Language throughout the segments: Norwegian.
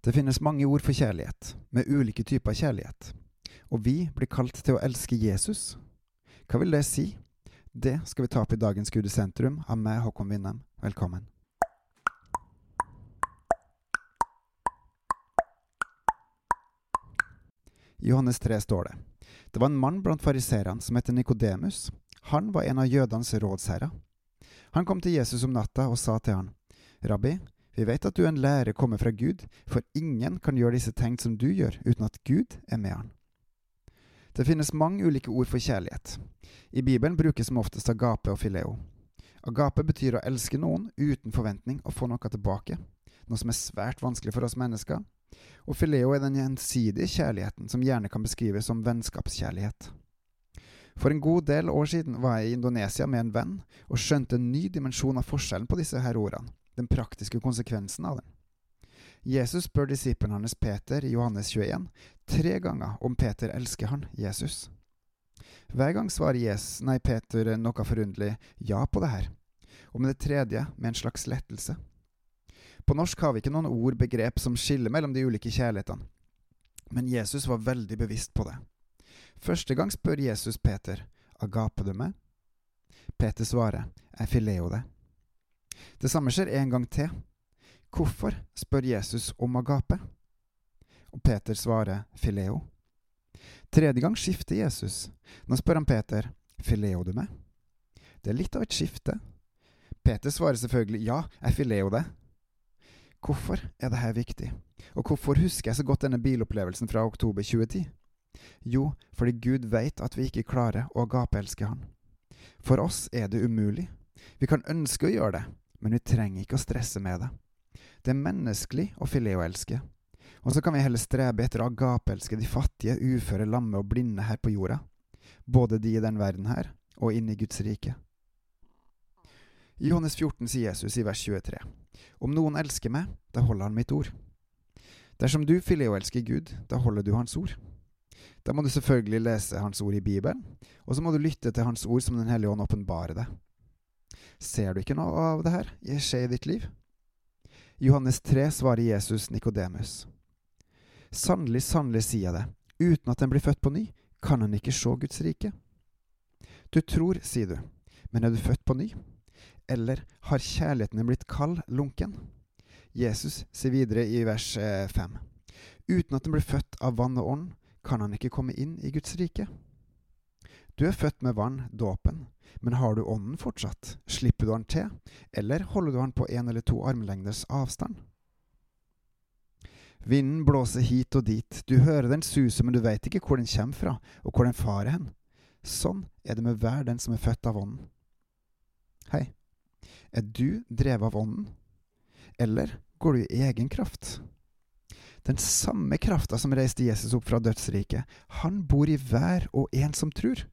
Det finnes mange ord for kjærlighet, med ulike typer kjærlighet, og vi blir kalt til å elske Jesus. Hva vil det si? Det skal vi ta opp i dagens Gud i sentrum av meg, Håkon Winnem. Velkommen. I Johannes 3 står det Det var en mann blant fariseerne som het Nikodemus. Han var en av jødenes rådsherrer. Han kom til Jesus om natta og sa til han, Rabbi, vi vet at du er en lærer kommet fra Gud, for ingen kan gjøre disse tegn som du gjør, uten at Gud er med han. Det finnes mange ulike ord for kjærlighet. I Bibelen brukes som oftest agape og fileo. Agape betyr å elske noen uten forventning og få noe tilbake, noe som er svært vanskelig for oss mennesker. Og fileo er den gjensidige kjærligheten som gjerne kan beskrives som vennskapskjærlighet. For en god del år siden var jeg i Indonesia med en venn og skjønte en ny dimensjon av forskjellen på disse her ordene, den praktiske konsekvensen av den. Jesus spør disippelen hans Peter i Johannes 21 tre ganger om Peter elsker han, Jesus. Hver gang svarer Jesus, nei, Peter noe forunderlig ja på det her, og med det tredje med en slags lettelse. På norsk har vi ikke noen ord, begrep, som skiller mellom de ulike kjærlighetene, men Jesus var veldig bevisst på det. Første gang spør Jesus Peter, agape du meg? Peter svarer, jeg fileo det. Det samme skjer en gang til. Hvorfor? spør Jesus om agape. Og Peter svarer fileo. Tredje gang skifter Jesus. Nå spør han Peter, fileo du meg? Det er litt av et skifte. Peter svarer selvfølgelig ja, jeg fileo det. Hvorfor er dette viktig, og hvorfor husker jeg så godt denne bilopplevelsen fra oktober 2010? Jo, fordi Gud veit at vi ikke klarer å agapeelske Han. For oss er det umulig. Vi kan ønske å gjøre det, men vi trenger ikke å stresse med det. Det er menneskelig å filet Og så kan vi heller strebe etter å agapeelske de fattige, uføre, lamme og blinde her på jorda. Både de i den verden her, og inn i Guds rike. I Johannes 14 sier Jesus i vers 23.: Om noen elsker meg, da holder han mitt ord. Dersom du fileoelsker Gud, da holder du hans ord. Da må du selvfølgelig lese Hans ord i Bibelen, og så må du lytte til Hans ord som Den hellige ånd åpenbarer det. Ser du ikke noe av det her skje i ditt liv? Johannes 3 svarer Jesus Nikodemus. Sannelig, sannelig sier jeg det, uten at en blir født på ny, kan en ikke se Guds rike. Du tror, sier du, men er du født på ny? Eller har kjærligheten blitt kald, lunken? Jesus sier videre i vers 5. Eh, uten at en blir født av vann og ånd, kan han ikke komme inn i Guds rike. Du er født med vann, dåpen, men har du ånden fortsatt, slipper du han til, eller holder du han på en eller to armlengders avstand? Vinden blåser hit og dit, du hører den suse, men du veit ikke hvor den kommer fra, og hvor den farer hen. Sånn er det med hver den som er født av ånden. Hei, er du drevet av ånden, eller går du i egen kraft? Den samme krafta som reiste Jesus opp fra dødsriket, han bor i hver og en som tror.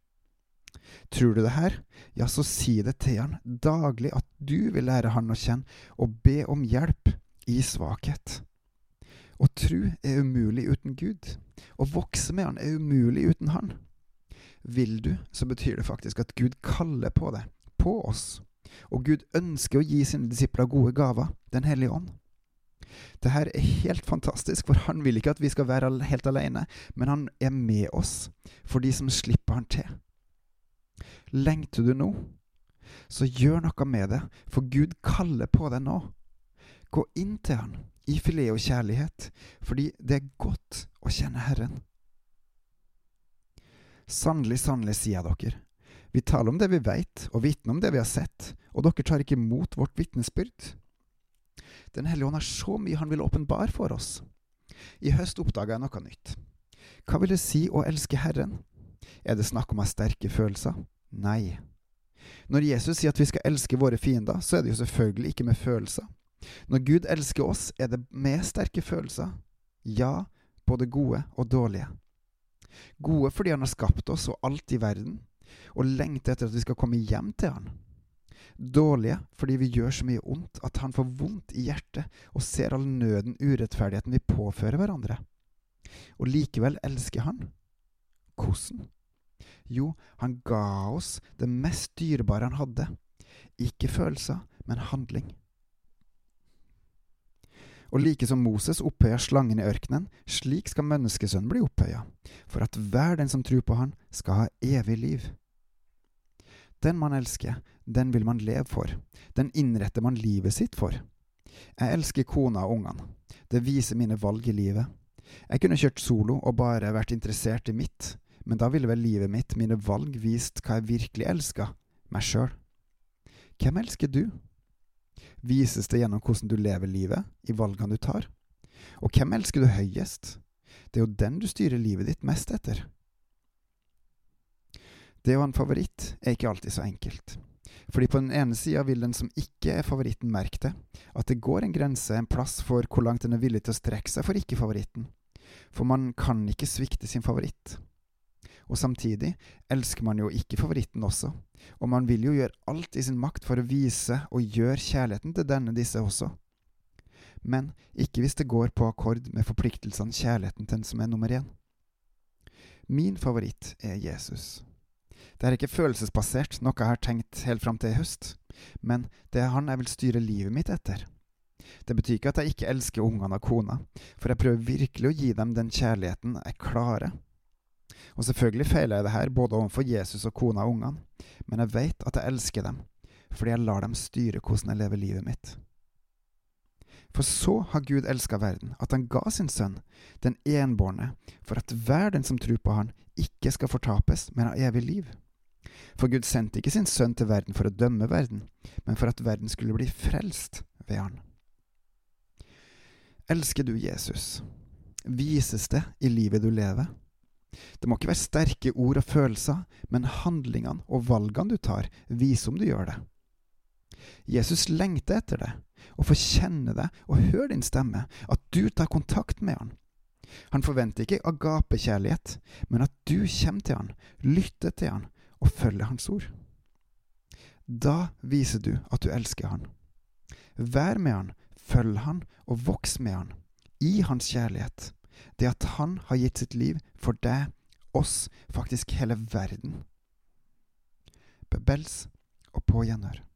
Tror du det her, ja, så si det til han daglig at du vil lære han å kjenne, og be om hjelp i svakhet. Å tru er umulig uten Gud. Å vokse med han er umulig uten han. Vil du, så betyr det faktisk at Gud kaller på deg, på oss. Og Gud ønsker å gi sine disipler gode gaver, Den hellige ånd. Det her er helt fantastisk, for han vil ikke at vi skal være helt alene, men han er med oss for de som slipper han til. Lengter du nå? Så gjør noe med det, for Gud kaller på deg nå. Gå inn til han i filet og kjærlighet, fordi det er godt å kjenne Herren. Sannelig, sannelig, sier jeg dere, vi taler om det vi veit, og vitner om det vi har sett, og dere tar ikke imot vårt vitnesbyrd. Den hellige ånd har så mye han vil åpenbare for oss. I høst oppdaga jeg noe nytt. Hva vil det si å elske Herren? Er det snakk om å ha sterke følelser? Nei. Når Jesus sier at vi skal elske våre fiender, så er det jo selvfølgelig ikke med følelser. Når Gud elsker oss, er det med sterke følelser. Ja, både gode og dårlige. Gode fordi Han har skapt oss og alt i verden, og lengter etter at vi skal komme hjem til Han dårlige fordi vi gjør så mye ondt at han får vondt i hjertet og ser all nøden, urettferdigheten vi påfører hverandre. Og likevel elsker han. Hvordan? Jo, han ga oss det mest dyrebare han hadde. Ikke følelser, men handling. Og like som Moses opphøya slangen i ørkenen, slik skal menneskesønnen bli opphøya, for at hver den som tror på han, skal ha evig liv. Den man elsker, den vil man leve for, den innretter man livet sitt for. Jeg elsker kona og ungene, det viser mine valg i livet. Jeg kunne kjørt solo og bare vært interessert i mitt, men da ville vel livet mitt, mine valg, vist hva jeg virkelig elska, meg sjøl. Hvem elsker du? Vises det gjennom hvordan du lever livet, i valgene du tar? Og hvem elsker du høyest? Det er jo den du styrer livet ditt mest etter. Det å ha en favoritt er ikke alltid så enkelt. Fordi på den ene sida vil den som ikke er favoritten, merke det, at det går en grense, en plass for hvor langt den er villig til å strekke seg for ikke-favoritten. For man kan ikke svikte sin favoritt. Og samtidig elsker man jo ikke favoritten også, og man vil jo gjøre alt i sin makt for å vise og gjøre kjærligheten til denne disse også. Men ikke hvis det går på akkord med forpliktelsene kjærligheten til den som er nummer én. Min favoritt er Jesus. Det er ikke følelsesbasert, noe jeg har tenkt helt fram til i høst, men det er han jeg vil styre livet mitt etter. Det betyr ikke at jeg ikke elsker ungene og kona, for jeg prøver virkelig å gi dem den kjærligheten jeg klarer. Og selvfølgelig feiler jeg det her både overfor Jesus og kona og ungene, men jeg vet at jeg elsker dem, fordi jeg lar dem styre hvordan jeg lever livet mitt. For så har Gud elska verden, at han ga sin sønn, den enbårne, for at hver den som tror på han, ikke skal fortapes, men ha evig liv. For Gud sendte ikke sin sønn til verden for å dømme verden, men for at verden skulle bli frelst ved han. Elsker du Jesus? Vises det i livet du lever? Det må ikke være sterke ord og følelser, men handlingene og valgene du tar, viser om du gjør det. Jesus lengter etter det, og får kjenne det og høre din stemme, at du tar kontakt med han. Han forventer ikke agapekjærlighet, men at du kommer til han, lytter til han og følger hans ord. Da viser du at du elsker han. Vær med han, følg han og voks med han, i hans kjærlighet det at han har gitt sitt liv for deg, oss, faktisk hele verden. Bebels og på gjenhør.